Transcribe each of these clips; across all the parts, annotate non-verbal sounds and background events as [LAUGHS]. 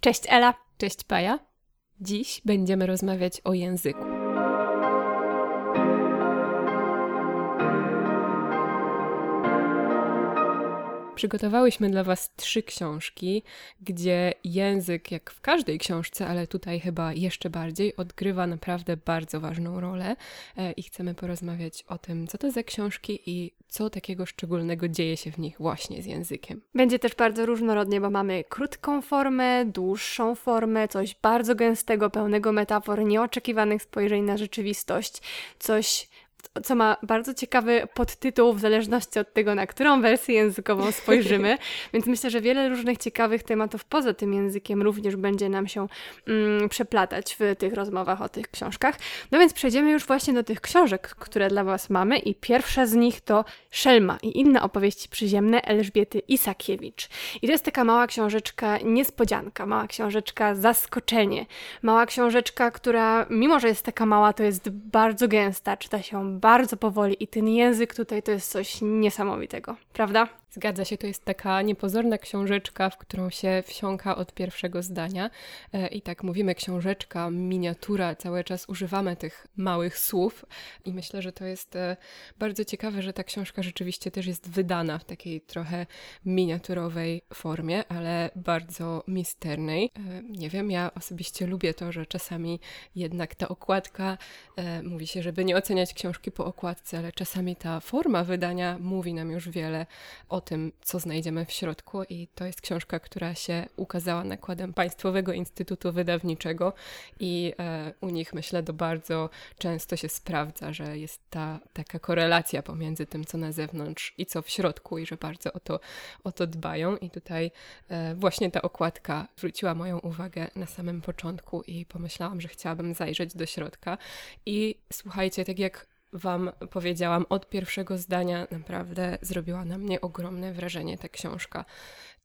Cześć Ela. Cześć Paja. Dziś będziemy rozmawiać o języku. Przygotowałyśmy dla Was trzy książki, gdzie język, jak w każdej książce, ale tutaj chyba jeszcze bardziej, odgrywa naprawdę bardzo ważną rolę e, i chcemy porozmawiać o tym, co to za książki i co takiego szczególnego dzieje się w nich właśnie z językiem. Będzie też bardzo różnorodnie, bo mamy krótką formę, dłuższą formę, coś bardzo gęstego, pełnego metafor, nieoczekiwanych spojrzeń na rzeczywistość, coś co ma bardzo ciekawy podtytuł w zależności od tego, na którą wersję językową spojrzymy. [LAUGHS] Więc myślę, że wiele różnych ciekawych tematów poza tym językiem również będzie nam się mm, przeplatać w tych rozmowach o tych książkach. No więc przejdziemy już właśnie do tych książek, które dla Was mamy i pierwsza z nich to Szelma i inne opowieści przyziemne Elżbiety Isakiewicz. I to jest taka mała książeczka niespodzianka, mała książeczka zaskoczenie, mała książeczka, która mimo, że jest taka mała, to jest bardzo gęsta, czyta się bardzo powoli i ten język tutaj to jest coś niesamowitego, prawda? Zgadza się, to jest taka niepozorna książeczka, w którą się wsiąka od pierwszego zdania. E, I tak mówimy książeczka, miniatura, cały czas używamy tych małych słów i myślę, że to jest e, bardzo ciekawe, że ta książka rzeczywiście też jest wydana w takiej trochę miniaturowej formie, ale bardzo misternej. E, nie wiem, ja osobiście lubię to, że czasami jednak ta okładka, mówi się, żeby nie oceniać książki po okładce, ale czasami ta forma wydania mówi nam już wiele o o tym, co znajdziemy w środku, i to jest książka, która się ukazała nakładem Państwowego Instytutu Wydawniczego, i e, u nich myślę, to bardzo często się sprawdza, że jest ta taka korelacja pomiędzy tym, co na zewnątrz i co w środku, i że bardzo o to, o to dbają. I tutaj e, właśnie ta okładka zwróciła moją uwagę na samym początku, i pomyślałam, że chciałabym zajrzeć do środka. I słuchajcie, tak jak Wam powiedziałam od pierwszego zdania, naprawdę zrobiła na mnie ogromne wrażenie ta książka.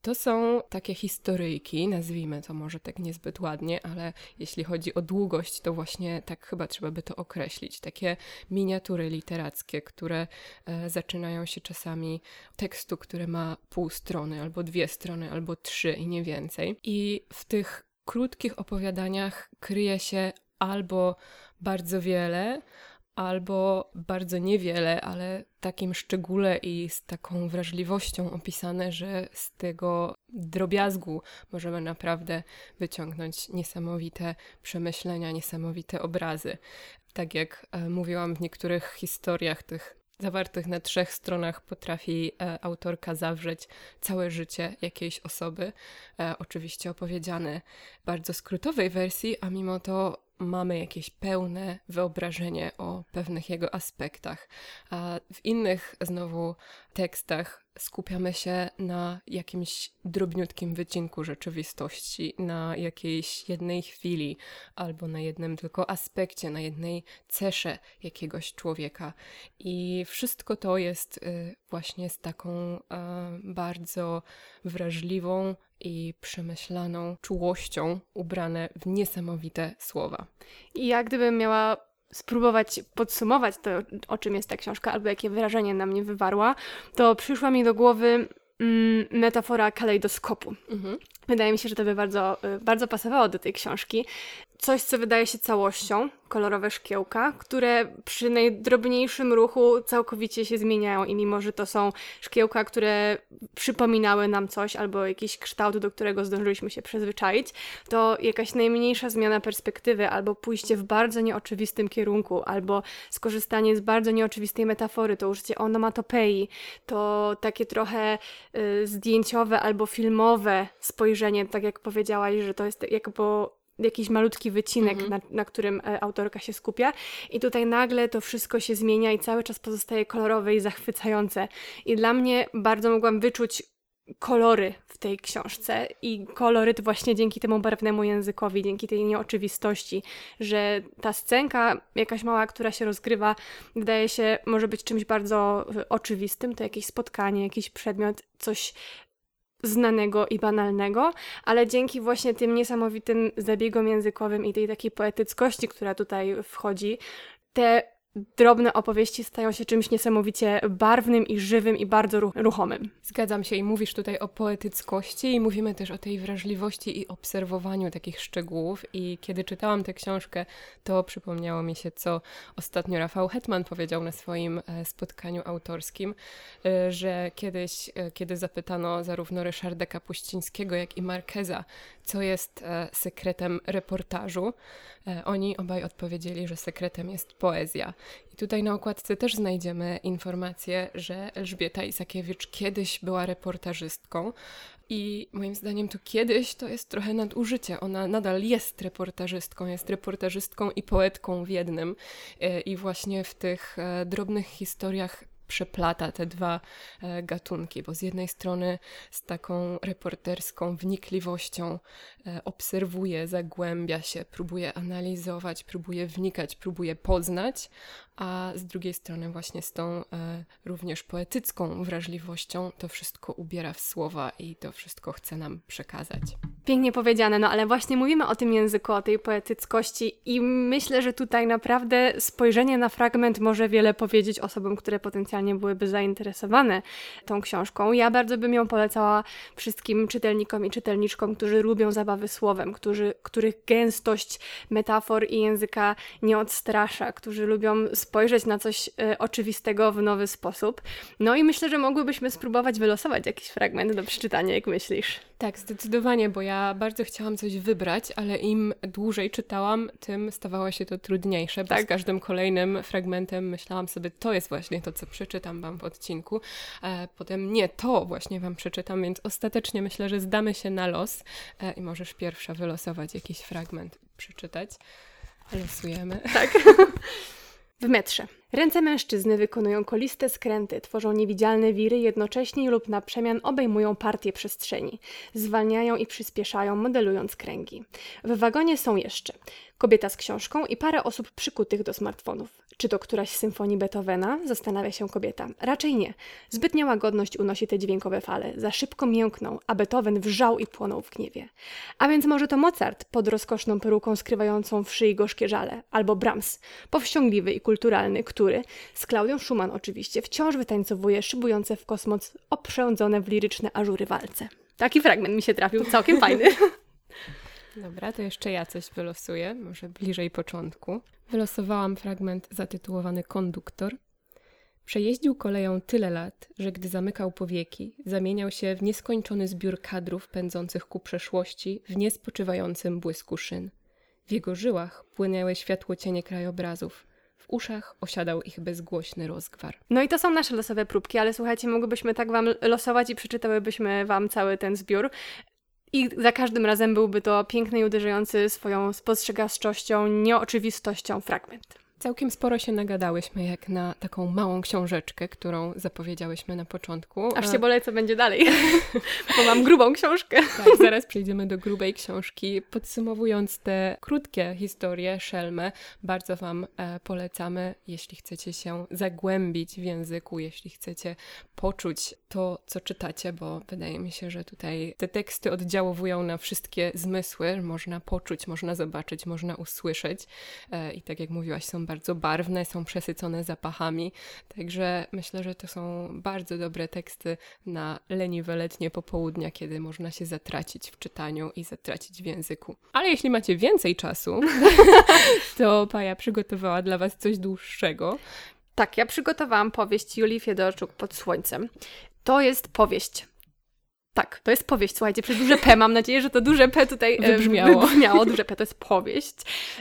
To są takie historyjki, nazwijmy to może tak niezbyt ładnie, ale jeśli chodzi o długość, to właśnie tak chyba trzeba by to określić. Takie miniatury literackie, które e, zaczynają się czasami tekstu, który ma pół strony, albo dwie strony, albo trzy i nie więcej. I w tych krótkich opowiadaniach kryje się albo bardzo wiele, albo bardzo niewiele, ale takim szczególe i z taką wrażliwością opisane, że z tego drobiazgu możemy naprawdę wyciągnąć niesamowite przemyślenia, niesamowite obrazy. Tak jak e, mówiłam w niektórych historiach tych zawartych na trzech stronach potrafi e, autorka zawrzeć całe życie jakiejś osoby. E, oczywiście opowiedziane w bardzo skrótowej wersji, a mimo to mamy jakieś pełne wyobrażenie o pewnych jego aspektach. A w innych znowu tekstach skupiamy się na jakimś drobniutkim wycinku rzeczywistości, na jakiejś jednej chwili, albo na jednym tylko aspekcie, na jednej cesze jakiegoś człowieka. I wszystko to jest y, właśnie z taką bardzo wrażliwą i przemyślaną czułością ubrane w niesamowite słowa. I ja gdybym miała spróbować podsumować to, o czym jest ta książka, albo jakie wrażenie na mnie wywarła, to przyszła mi do głowy mm, metafora kalejdoskopu. Mhm. Wydaje mi się, że to by bardzo, y, bardzo pasowało do tej książki. Coś, co wydaje się całością, kolorowe szkiełka, które przy najdrobniejszym ruchu całkowicie się zmieniają i mimo, że to są szkiełka, które przypominały nam coś albo jakiś kształt, do którego zdążyliśmy się przyzwyczaić, to jakaś najmniejsza zmiana perspektywy albo pójście w bardzo nieoczywistym kierunku, albo skorzystanie z bardzo nieoczywistej metafory, to użycie onomatopei, to takie trochę y, zdjęciowe albo filmowe spojrzenie, tak jak powiedziałaś, że to jest jakby jakiś malutki wycinek, mhm. na, na, którym e, autorka się skupia. I tutaj nagle to wszystko się zmienia i cały czas pozostaje kolorowe i zachwycające. I dla mnie bardzo mogłam wyczuć kolory w tej książce i koloryt właśnie dzięki temu barwnemu językowi, dzięki tej nieoczywistości, że ta scenka jakaś mała, która się rozgrywa, wydaje się, może być czymś bardzo e, oczywistym, to jakieś spotkanie, jakiś przedmiot, coś znanego i banalnego, ale dzięki właśnie tym niesamowitym zabiegom językowym i tej takiej poetyckości, która tutaj wchodzi, te drobne opowieści stają się czymś niesamowicie barwnym i żywym i bardzo ruchomym. Zgadzam się i mówisz tutaj o poetyckości i mówimy też o tej wrażliwości i obserwowaniu takich szczegółów i kiedy czytałam tę książkę, to przypomniało mi się, co ostatnio Rafał Hetman powiedział na swoim e, spotkaniu autorskim, e, że kiedyś, e, kiedy zapytano zarówno Ryszarda Kapuścińskiego, jak i Markeza, co jest sekretem reportażu, oni obaj odpowiedzieli, że sekretem jest poezja. I tutaj na okładce też znajdziemy informację, że Elżbieta Isakiewicz kiedyś była reportażystką. I moim zdaniem to kiedyś to jest trochę nadużycie. Ona nadal jest reportażystką, jest reportażystką i poetką w jednym. E, I właśnie w tych e, drobnych historiach przeplata te dwa e, gatunki, bo z jednej strony z taką reporterską wnikliwością obserwuje, zagłębia się, próbuje analizować, próbuje wnikać, próbuje poznać, a z drugiej strony właśnie z tą e, również poetycką wrażliwością to wszystko ubiera w słowa i to wszystko chce nam przekazać. Pięknie powiedziane, no ale właśnie mówimy o tym języku, o tej poetyckości i myślę, że tutaj naprawdę spojrzenie na fragment może wiele powiedzieć osobom, które potencjalnie byłyby zainteresowane tą książką. Ja bardzo bym ją polecała wszystkim czytelnikom i czytelniczkom, którzy lubią zabawy słowem, którzy, których gęstość metafor i języka nie odstrasza, którzy lubią spojrzeć na coś y, oczywistego w nowy sposób. No i myślę, że mogłybyśmy spróbować wylosować jakiś fragment do przeczytania, jak myślisz. Tak, zdecydowanie, bo ja bardzo chciałam coś wybrać, ale im dłużej czytałam, tym stawało się to trudniejsze, bo tak. z każdym kolejnym fragmentem myślałam sobie, to jest właśnie to, co przeczytam Wam w odcinku. E, potem nie, to właśnie Wam przeczytam, więc ostatecznie myślę, że zdamy się na los e, i możesz pierwsza wylosować jakiś fragment, przeczytać. Losujemy. Tak. [LAUGHS] W metrze. Ręce mężczyzny wykonują koliste skręty, tworzą niewidzialne wiry, jednocześnie lub na przemian obejmują partię przestrzeni. Zwalniają i przyspieszają, modelując kręgi. W wagonie są jeszcze kobieta z książką i parę osób przykutych do smartfonów. Czy to któraś z symfonii Beethovena? Zastanawia się kobieta. Raczej nie. Zbytnia łagodność unosi te dźwiękowe fale. Za szybko miękną, a Beethoven wrzał i płonął w gniewie. A więc może to Mozart pod rozkoszną peruką skrywającą w szyi gorzkie żale, albo Brahms, powściągliwy i kulturalny, który, z Klaudią Schumann oczywiście, wciąż wytańcowuje szybujące w kosmos oprzędzone w liryczne ażury walce. Taki fragment mi się trafił, całkiem fajny. [LAUGHS] Dobra, to jeszcze ja coś wylosuję, może bliżej początku. Wylosowałam fragment zatytułowany Konduktor. Przejeździł koleją tyle lat, że gdy zamykał powieki, zamieniał się w nieskończony zbiór kadrów pędzących ku przeszłości w niespoczywającym błysku szyn. W jego żyłach płynęły światło cienie krajobrazów. W uszach osiadał ich bezgłośny rozgwar. No i to są nasze losowe próbki, ale słuchajcie, mogłybyśmy tak wam losować i przeczytałybyśmy wam cały ten zbiór. I za każdym razem byłby to piękny i uderzający swoją spostrzegawczością, nieoczywistością fragment. Całkiem sporo się nagadałyśmy, jak na taką małą książeczkę, którą zapowiedziałyśmy na początku. Aż się bolej, co będzie dalej, [LAUGHS] bo mam grubą książkę. Tak, zaraz przejdziemy do grubej książki. Podsumowując te krótkie historie Szelmę, bardzo Wam e, polecamy, jeśli chcecie się zagłębić w języku, jeśli chcecie poczuć to, co czytacie, bo wydaje mi się, że tutaj te teksty oddziałowują na wszystkie zmysły. Można poczuć, można zobaczyć, można usłyszeć. E, I tak jak mówiłaś, są bardzo barwne, są przesycone zapachami. Także myślę, że to są bardzo dobre teksty na leniwe letnie popołudnia, kiedy można się zatracić w czytaniu i zatracić w języku. Ale jeśli macie więcej czasu, [LAUGHS] to Paja przygotowała dla Was coś dłuższego. Tak, ja przygotowałam powieść Julii Fiedorczuk pod słońcem. To jest powieść tak, to jest powieść. Słuchajcie, przez duże P mam nadzieję, że to duże P tutaj wybrzmiało. wybrzmiało. Duże P to jest powieść.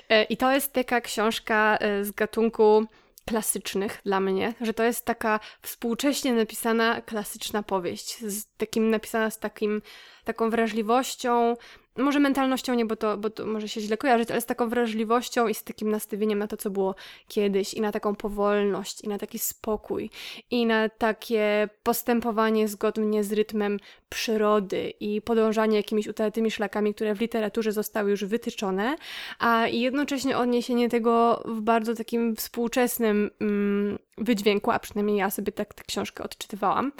E, I to jest taka książka e, z gatunku klasycznych dla mnie, że to jest taka współcześnie napisana klasyczna powieść, z takim napisana z takim, taką wrażliwością, może mentalnością nie, bo to, bo to może się źle kojarzyć, ale z taką wrażliwością i z takim nastawieniem na to, co było kiedyś, i na taką powolność, i na taki spokój, i na takie postępowanie zgodnie z rytmem przyrody i podążanie jakimiś utatymi szlakami, które w literaturze zostały już wytyczone, a jednocześnie odniesienie tego w bardzo takim współczesnym mm, wydźwięku, a przynajmniej ja sobie tak tę książkę odczytywałam.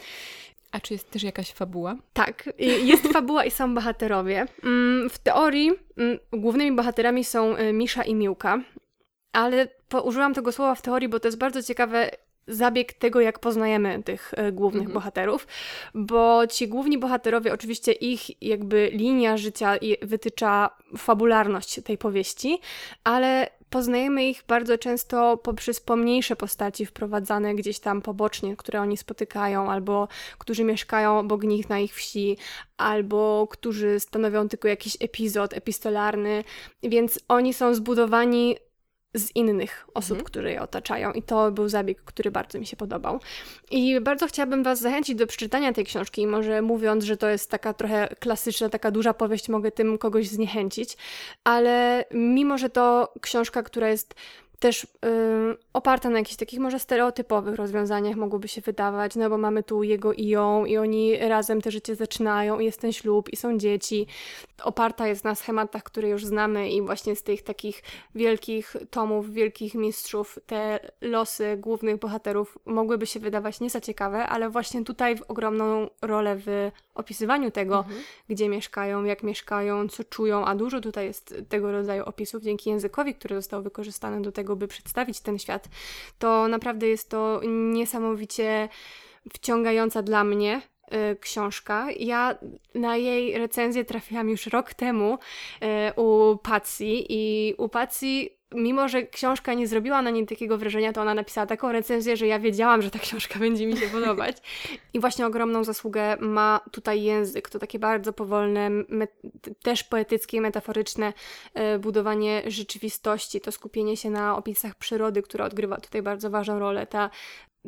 A czy jest też jakaś fabuła? Tak, jest fabuła i są bohaterowie. Mm, w teorii mm, głównymi bohaterami są y, Misza i Miłka, ale użyłam tego słowa w teorii, bo to jest bardzo ciekawe zabieg tego, jak poznajemy tych e, głównych mhm. bohaterów, bo ci główni bohaterowie, oczywiście ich jakby linia życia wytycza fabularność tej powieści, ale poznajemy ich bardzo często poprzez pomniejsze postaci wprowadzane gdzieś tam pobocznie, które oni spotykają, albo którzy mieszkają obok nich na ich wsi, albo którzy stanowią tylko jakiś epizod epistolarny, więc oni są zbudowani z innych osób, mhm. które je otaczają. I to był zabieg, który bardzo mi się podobał. I bardzo chciałabym Was zachęcić do przeczytania tej książki. I może mówiąc, że to jest taka trochę klasyczna, taka duża powieść, mogę tym kogoś zniechęcić. Ale mimo, że to książka, która jest też yy, oparta na jakichś takich może stereotypowych rozwiązaniach mogłoby się wydawać, no bo mamy tu jego i ją i oni razem te życie zaczynają i jest ten ślub i są dzieci. Oparta jest na schematach, które już znamy i właśnie z tych takich wielkich tomów, wielkich mistrzów te losy głównych bohaterów mogłyby się wydawać nie za ciekawe, ale właśnie tutaj w ogromną rolę w opisywaniu tego, mhm. gdzie mieszkają, jak mieszkają, co czują, a dużo tutaj jest tego rodzaju opisów dzięki językowi, który został wykorzystany do tego, by przedstawić ten świat, to naprawdę jest to niesamowicie wciągająca dla mnie y, książka. Ja na jej recenzję trafiłam już rok temu y, u Patsy i u Patsy mimo że książka nie zrobiła na niej takiego wrażenia, to ona napisała taką recenzję, że ja wiedziałam, że ta książka [LAUGHS] będzie mi się podobać. I właśnie ogromną zasługę ma tutaj język. To takie bardzo powolne, też poetyckie, metaforyczne e, budowanie rzeczywistości, to skupienie się na opisach przyrody, która odgrywa tutaj bardzo ważną rolę. Ta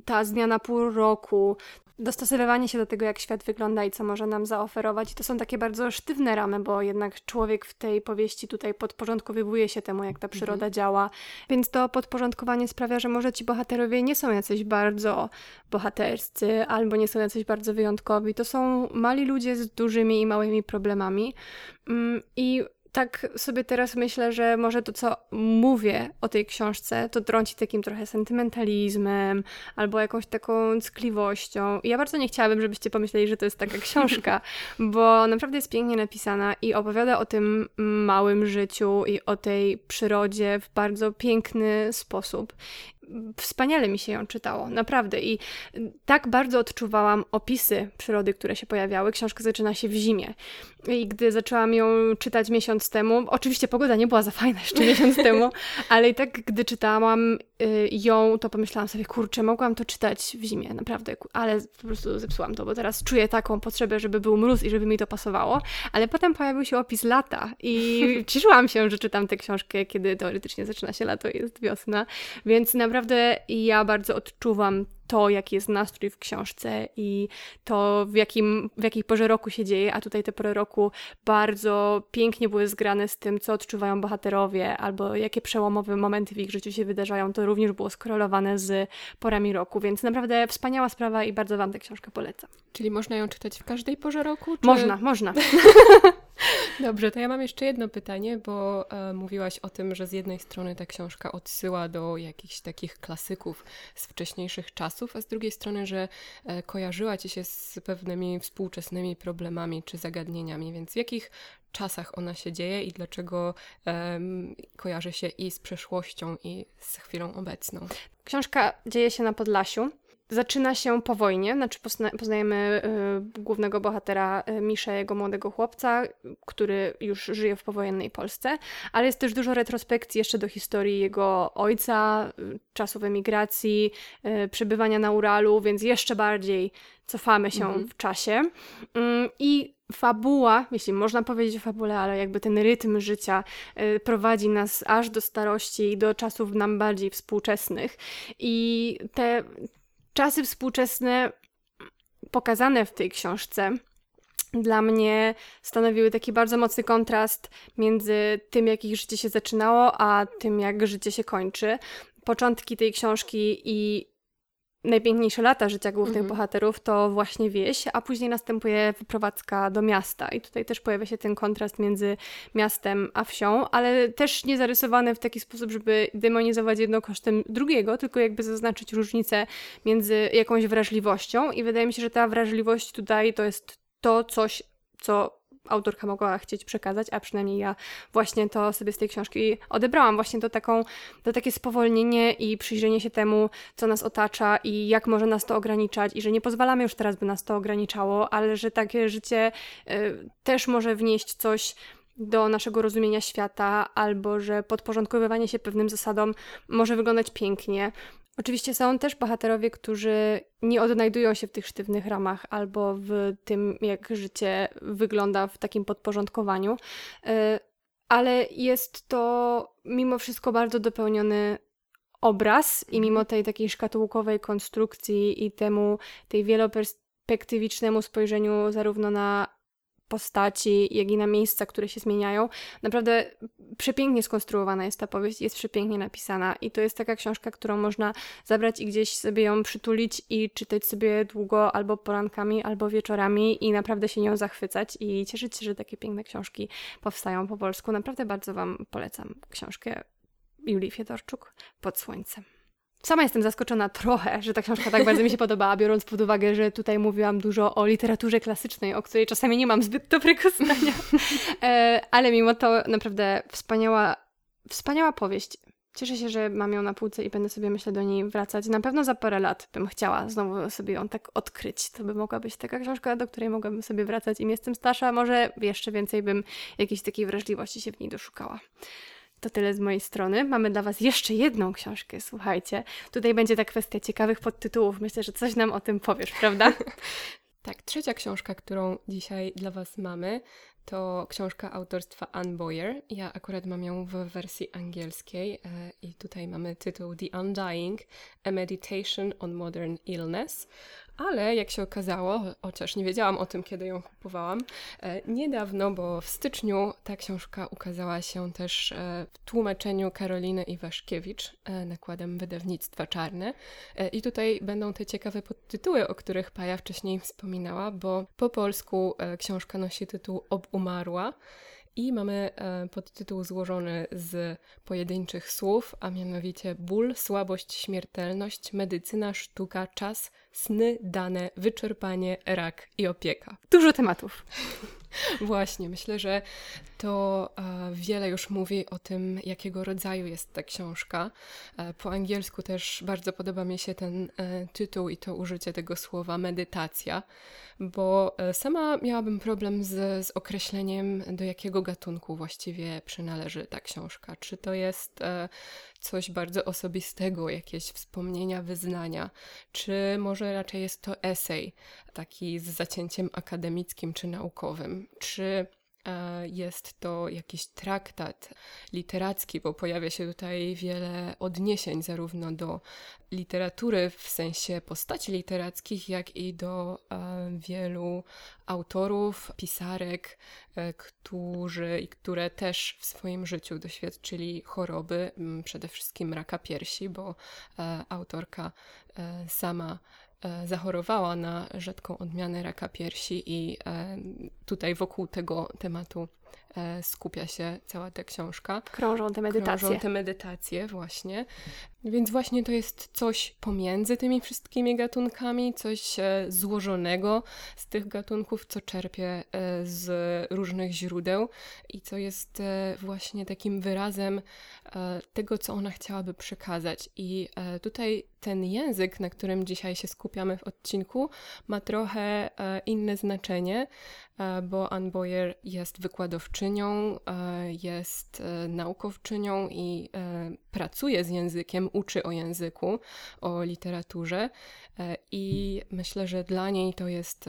ta zmiana pół roku, dostosowywanie się do tego, jak świat wygląda i co może nam zaoferować. I to są takie bardzo sztywne ramy, bo jednak człowiek w tej powieści tutaj podporządkowywuje się temu, jak ta przyroda mhm. działa. Więc to podporządkowanie sprawia, że może ci bohaterowie nie są jacyś bardzo bohaterscy, albo nie są jacyś bardzo wyjątkowi. To są mali ludzie z dużymi i małymi problemami. Mm, I tak sobie teraz myślę, że może to, co mówię o tej książce, to trąci takim trochę sentymentalizmem albo jakąś taką ckliwością. I ja bardzo nie chciałabym, żebyście pomyśleli, że to jest taka książka, [LAUGHS] bo naprawdę jest pięknie napisana i opowiada o tym małym życiu i o tej przyrodzie w bardzo piękny sposób wspaniale mi się ją czytało, naprawdę. I tak bardzo odczuwałam opisy przyrody, które się pojawiały. Książka zaczyna się w zimie. I gdy zaczęłam ją czytać miesiąc temu, oczywiście pogoda nie była za fajna jeszcze [LAUGHS] miesiąc temu, ale i tak, gdy czytałam ją, to pomyślałam sobie, kurczę, mogłam to czytać w zimie, naprawdę, ale po prostu zepsułam to, bo teraz czuję taką potrzebę, żeby był mróz i żeby mi to pasowało. Ale potem pojawił się opis lata i [LAUGHS] cieszyłam się, że czytam tę książkę, kiedy teoretycznie zaczyna się lato i jest wiosna, więc naprawdę naprawdę ja bardzo odczuwam to, jaki jest nastrój w książce i to, w, jakim, w jakiej porze roku się dzieje, a tutaj te pory roku bardzo pięknie były zgrane z tym, co odczuwają bohaterowie, albo jakie przełomowe momenty w ich życiu się wydarzają, to również było skorelowane z porami roku, więc naprawdę wspaniała sprawa i bardzo Wam tę książkę polecam. Czyli można ją czytać w każdej porze roku? Czy... Można, można. [LAUGHS] Dobrze, to ja mam jeszcze jedno pytanie, bo e, mówiłaś o tym, że z jednej strony ta książka odsyła do jakichś takich klasyków z wcześniejszych czasów, a z drugiej strony, że e, kojarzyła ci się z pewnymi współczesnymi problemami czy zagadnieniami, więc w jakich czasach ona się dzieje i dlaczego kojarzy się i z przeszłością, i z chwilą obecną? Książka dzieje się na Podlasiu zaczyna się po wojnie, znaczy poznajemy y, głównego bohatera y, Misza, jego młodego chłopca, który już żyje w powojennej Polsce, ale jest też dużo retrospekcji jeszcze do historii jego ojca, y, czasów emigracji, przebywania na Uralu, więc jeszcze bardziej cofamy się mhm. w czasie. Mm, I fabuła, jeśli można powiedzieć o fabule, ale jakby ten rytm życia prowadzi nas aż do starości i do czasów nam bardziej współczesnych. I te czasy współczesne pokazane w tej książce dla mnie stanowiły taki bardzo mocny kontrast między tym, jak ich życie się zaczynało, a tym, jak życie się kończy. Początki tej książki i najpiękniejsze lata życia głównych mhm. bohaterów to właśnie wieś, a później następuje wyprowadzka do miasta. I tutaj też pojawia się ten kontrast między miastem a wsią, ale też nie zarysowany w taki sposób, żeby demonizować jedno kosztem drugiego, tylko jakby zaznaczyć różnicę między jakąś wrażliwością. I wydaje mi się, że ta wrażliwość tutaj to jest to coś, co autorka mogła chcieć przekazać, a przynajmniej ja właśnie to sobie z tej książki odebrałam. Właśnie to, taką, to takie spowolnienie i przyjrzenie się temu, co nas otacza i jak może nas to ograniczać i że nie pozwalamy już teraz, by nas to ograniczało, ale że takie życie y, też może wnieść coś do naszego rozumienia świata, albo że podporządkowywanie się pewnym zasadom może wyglądać pięknie. Oczywiście są też bohaterowie, którzy nie odnajdują się w tych sztywnych ramach albo w tym, jak życie wygląda w takim podporządkowaniu, y, ale jest to mimo wszystko bardzo dopełniony obraz i mimo tej takiej szkatułkowej konstrukcji i temu tej wieloperspektywicznemu spojrzeniu zarówno na postaci, jak i na miejsca, które się zmieniają. Naprawdę przepięknie skonstruowana jest ta powieść, jest przepięknie napisana i to jest taka książka, którą można zabrać i gdzieś sobie ją przytulić i czytać sobie długo albo porankami, albo wieczorami i naprawdę się nią zachwycać i cieszyć się, że takie piękne książki powstają po polsku. Naprawdę bardzo Wam polecam książkę Julii Fiedorczuk Pod słońcem. Sama jestem zaskoczona trochę, że ta książka tak bardzo mi się podobała, biorąc pod uwagę, że tutaj mówiłam dużo o literaturze klasycznej, o której czasami nie mam zbyt dobrego zdania. E, ale mimo to naprawdę wspaniała, wspaniała powieść. Cieszę się, że mam ją na półce i będę sobie, myślę, do niej wracać. Na pewno za parę lat bym chciała znowu sobie ją tak odkryć. To by mogła być taka książka, do której mogłabym sobie wracać. Im jestem starsza, może jeszcze więcej bym jakiejś takiej wrażliwości się w niej doszukała. To tyle z mojej strony. Mamy dla Was jeszcze jedną książkę, słuchajcie. Tutaj będzie ta kwestia ciekawych podtytułów. Myślę, że coś nam o tym powiesz, prawda? [LAUGHS] tak, trzecia książka, którą dzisiaj dla Was mamy, to książka autorstwa Anne Boyer. Ja akurat mam ją w wersji angielskiej e, i tutaj mamy tytuł The Undying: A Meditation on Modern Illness ale jak się okazało, chociaż nie wiedziałam o tym, kiedy ją kupowałam, e, niedawno, bo w styczniu ta książka ukazała się też e, w tłumaczeniu Karoliny Iwaszkiewicz e, nakładem wydawnictwa Czarne. I tutaj będą te ciekawe podtytuły, o których Paja wcześniej wspominała, bo po polsku książka nosi tytuł Obumarła. I mamy e, podtytuł złożony z pojedynczych słów, a mianowicie ból, słabość, śmiertelność, medycyna, sztuka, czas, sny, dane, wyczerpanie, rak i opieka. Dużo tematów. [LAUGHS] Właśnie, myślę, że to e, wiele już mówi o tym, jakiego rodzaju jest ta książka. E, po angielsku też bardzo podoba mi się ten e, tytuł i to użycie tego słowa medytacja, bo sama miałabym problem z, z określeniem, do jakiego gatunku właściwie przynależy ta książka. Czy to jest coś bardzo osobistego, jakieś wspomnienia, wyznania, czy może raczej jest to esej, taki z zacięciem akademickim czy naukowym, czy jest to jakiś traktat literacki, bo pojawia się tutaj wiele odniesień zarówno do literatury w sensie postaci literackich, jak i do e, wielu autorów, pisarek, e, którzy i które też w swoim życiu doświadczyli choroby, przede wszystkim raka piersi, bo e, autorka sama zachorowała na rzadką odmianę raka piersi i e, tutaj wokół tego tematu E, skupia się cała ta książka. Krążą te medytacje. Krążą te medytacje, właśnie. Więc właśnie to jest coś pomiędzy tymi wszystkimi gatunkami, coś e, złożonego z tych gatunków, co czerpie e, z różnych źródeł i co jest właśnie takim wyrazem tego, co ona chciałaby przekazać. I tutaj ten język, na którym dzisiaj się skupiamy w odcinku, ma trochę inne znaczenie, bo Anne Boyer jest wykładowczynią, e, jest e, naukowczynią i e, pracuje z językiem, uczy o języku, o literaturze i myślę, że dla niej to jest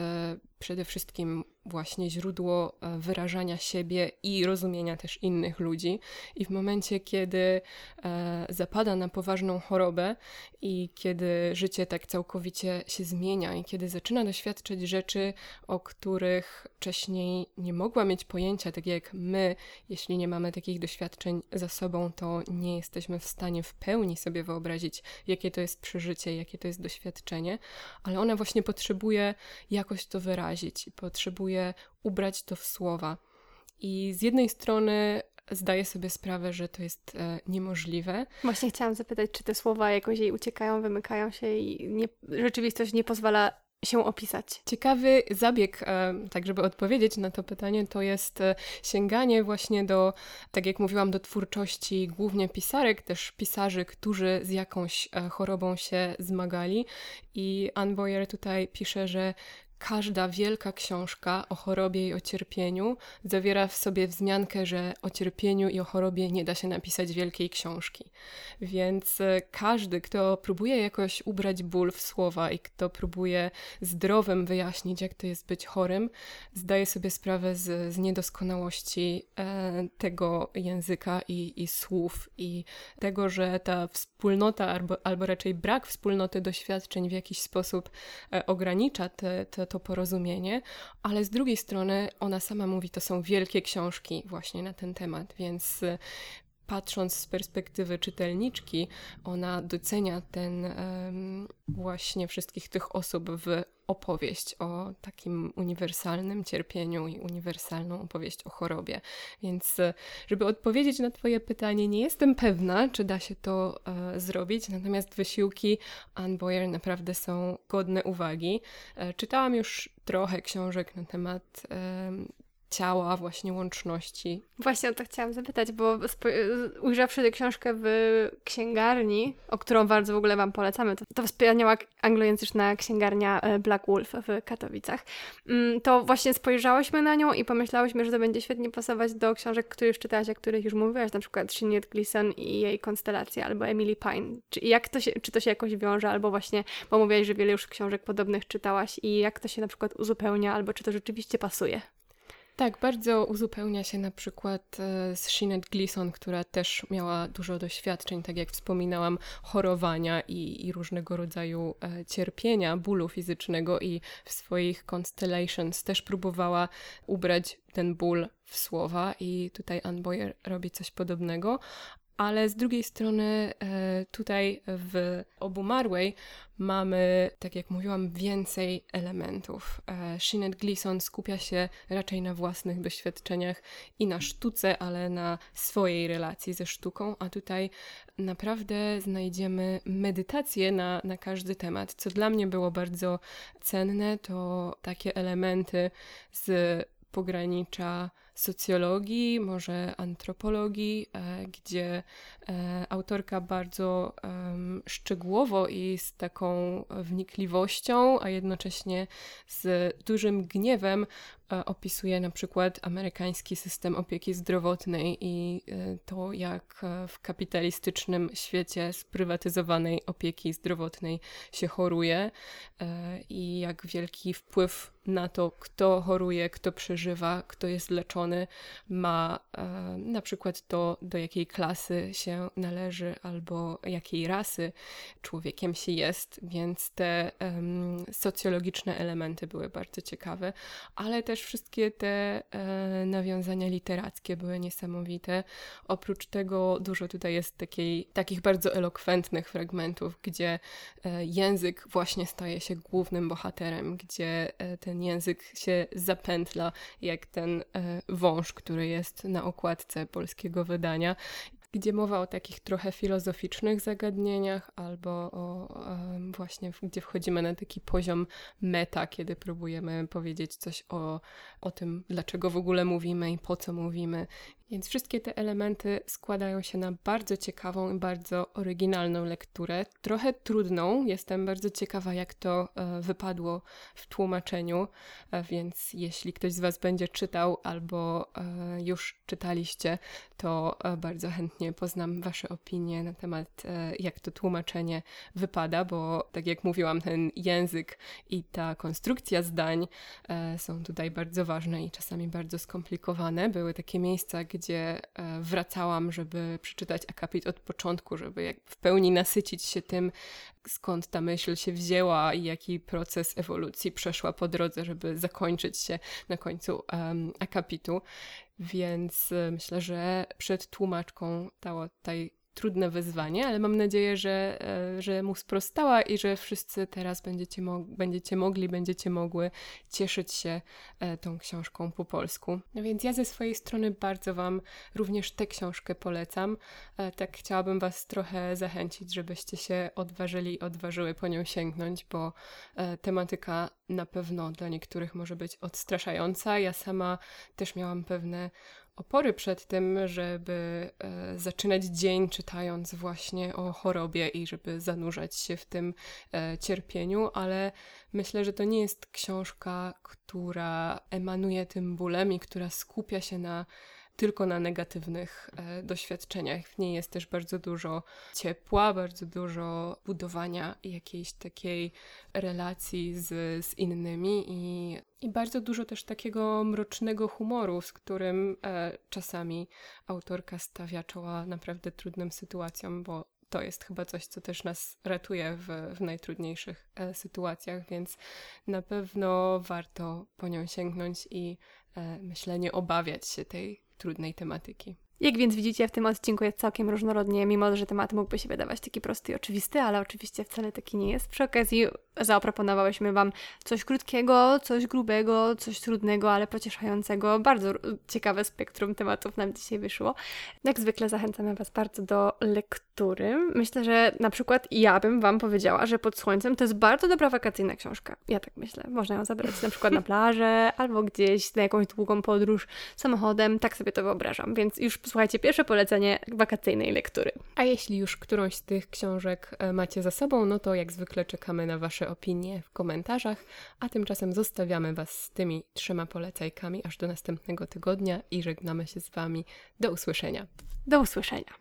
przede wszystkim właśnie źródło e, wyrażania siebie i rozumienia też innych ludzi. I w momencie, kiedy e, zapada na poważną chorobę i kiedy życie tak całkowicie się zmienia i kiedy zaczyna doświadczyć rzeczy, o których wcześniej nie mogła mieć pojęcia, tak jak my, jeśli nie mamy takich doświadczeń za sobą, to nie jesteśmy w stanie w pełni sobie wyobrazić, jakie to jest przeżycie, jakie to jest doświadczenie, ale ona właśnie potrzebuje jakoś to wyrazić, potrzebuje ubrać to w słowa. I z jednej strony zdaję sobie sprawę, że to jest e, niemożliwe. Właśnie chciałam zapytać, czy te słowa jakoś jej uciekają, wymykają się i nie, rzeczywistość nie pozwala się opisać. Ciekawy zabieg, e, tak żeby odpowiedzieć na to pytanie, to jest e, sięganie właśnie do, tak jak mówiłam, do twórczości głównie pisarek, też pisarzy, którzy z jakąś e, chorobą się zmagali. I Anne Boyer tutaj pisze, że Każda wielka książka o chorobie i o cierpieniu zawiera w sobie wzmiankę, że o cierpieniu i o chorobie nie da się napisać wielkiej książki. Więc e, każdy, kto próbuje jakoś ubrać ból w słowa i kto próbuje zdrowym wyjaśnić, jak to jest być chorym, zdaje sobie sprawę z, z niedoskonałości e, tego języka i, i słów i tego, że ta wspólnota albo, albo raczej brak wspólnoty doświadczeń w jakiś sposób e, ogranicza te, te to porozumienie, ale z drugiej strony ona sama mówi, to są wielkie książki właśnie na ten temat, więc y, patrząc z perspektywy czytelniczki, ona docenia ten um, właśnie wszystkich tych osób w opowieść o takim uniwersalnym cierpieniu i uniwersalną opowieść o chorobie. Więc, e, żeby odpowiedzieć na Twoje pytanie, nie jestem pewna, czy da się to e, zrobić, natomiast wysiłki Anne Boyer naprawdę są godne uwagi. E, czytałam już trochę książek na temat e, ciała, właśnie łączności. Właśnie o to chciałam zapytać, bo ujrzawszy tę książkę w księgarni, o którą bardzo w ogóle Wam polecamy, to, to wspaniała anglojęzyczna księgarnia e, Black Wolf w Katowicach, mm, to właśnie spojrzałyśmy na nią i pomyślałyśmy, że to będzie świetnie pasować do książek, które już czytałaś, o których już mówiłaś, na przykład Sinead Gleason i jej Konstelacja, albo Emily Pine. Czy, jak to się, czy to się jakoś wiąże, albo właśnie, bo mówiłaś, że wiele już książek podobnych czytałaś i jak to się na przykład uzupełnia, albo czy to rzeczywiście pasuje? Tak, bardzo uzupełnia się na przykład e, z Sinead Gleason, która też miała dużo doświadczeń, tak jak wspominałam, chorowania i, i różnego rodzaju e, cierpienia, bólu fizycznego i w swoich Constellations też próbowała ubrać ten ból w słowa i tutaj Anne Boyer robi coś podobnego, ale z drugiej strony e, tutaj w Obumarłej mamy, tak jak mówiłam, więcej elementów. E, Sinead Gleason skupia się raczej na własnych doświadczeniach i na sztuce, ale na swojej relacji ze sztuką, a tutaj naprawdę znajdziemy medytację na, na każdy temat. Co dla mnie było bardzo cenne, to takie elementy z pogranicza socjologii, może antropologii, e, gdzie e, autorka bardzo szczegółowo i z taką wnikliwością, a jednocześnie z dużym gniewem opisuje na przykład amerykański system opieki zdrowotnej i e, to, jak e, w kapitalistycznym świecie sprywatyzowanej opieki zdrowotnej się choruje i jak wielki wpływ na to, kto choruje, kto przeżywa, kto jest leczony, ma na przykład to, do jakiej klasy się należy albo jakiej rasy człowiekiem się jest, więc te socjologiczne elementy były bardzo ciekawe, ale też też wszystkie te e, nawiązania literackie były niesamowite. Oprócz tego dużo tutaj jest takiej, takich bardzo elokwentnych fragmentów, gdzie e, język właśnie staje się głównym bohaterem, gdzie e, ten język się zapętla jak ten e, wąż, który jest na okładce polskiego wydania gdzie mowa o takich trochę filozoficznych zagadnieniach, albo o właśnie, gdzie wchodzimy na taki poziom meta, kiedy próbujemy powiedzieć coś o, o tym, dlaczego w ogóle mówimy i po co mówimy, więc wszystkie te elementy składają się na bardzo ciekawą i bardzo oryginalną lekturę. Trochę trudną. Jestem bardzo ciekawa, jak to e, wypadło w tłumaczeniu. E, więc jeśli ktoś z Was będzie czytał albo e, już czytaliście, to bardzo chętnie poznam Wasze opinie na temat, jak to tłumaczenie wypada, bo tak jak mówiłam, ten język i ta konstrukcja zdań są tutaj bardzo ważne i czasami bardzo skomplikowane. Były takie miejsca, gdzie gdzie e, wracałam, żeby przeczytać akapit od początku, żeby w pełni nasycić się tym, skąd ta myśl się wzięła i jaki proces ewolucji przeszła po drodze, żeby zakończyć się na końcu um, akapitu. Więc e, myślę, że przed tłumaczką ta, ta trudne wyzwanie, ale mam nadzieję, że, e, że mu sprostała i że wszyscy teraz będziecie, mo będziecie mogli, będziecie mogły cieszyć się e, tą książką po polsku. No więc ja ze swojej strony bardzo Wam również tę książkę polecam. E, tak chciałabym Was trochę zachęcić, żebyście się odważyli i odważyły po nią sięgnąć, bo tematyka na pewno dla niektórych może być odstraszająca. Ja sama też miałam pewne opory przed tym, żeby e, zaczynać dzień czytając właśnie o chorobie i żeby zanurzać się w tym e, cierpieniu, ale myślę, że to nie jest książka, która emanuje tym bólem i która skupia się na tylko na negatywnych e, doświadczeniach. W niej jest też bardzo dużo ciepła, bardzo dużo budowania jakiejś takiej relacji z, z innymi i, i bardzo dużo też takiego mrocznego humoru, z którym e, czasami autorka stawia czoła naprawdę trudnym sytuacjom, bo to jest chyba coś, co też nas ratuje w, w najtrudniejszych e, sytuacjach, więc na pewno warto po nią sięgnąć i e, myślę, nie obawiać się tej trudnej tematyki. Jak więc widzicie, w tym odcinku jest całkiem różnorodnie, mimo że temat mógłby się wydawać taki prosty i oczywisty, ale oczywiście wcale taki nie jest. Przy okazji zaoproponowałyśmy Wam coś krótkiego, coś grubego, coś trudnego, ale pocieszającego. Bardzo ciekawe spektrum tematów nam dzisiaj wyszło. Jak zwykle zachęcamy Was bardzo do lektury. Myślę, że na przykład ja bym Wam powiedziała, że Pod Słońcem to jest bardzo dobra wakacyjna książka. Ja tak myślę. Można ją zabrać na przykład na plażę [LAUGHS] albo gdzieś na jakąś długą podróż samochodem. Tak sobie to wyobrażam, więc już słuchajcie, pierwsze polecenie wakacyjnej lektury. A jeśli już którąś z tych książek e, macie za sobą, no to jak zwykle czekamy na Wasze opinie w komentarzach, a tymczasem zostawiamy Was z tymi trzema polecajkami aż do następnego tygodnia i żegnamy się z Wami. Do usłyszenia. Do usłyszenia.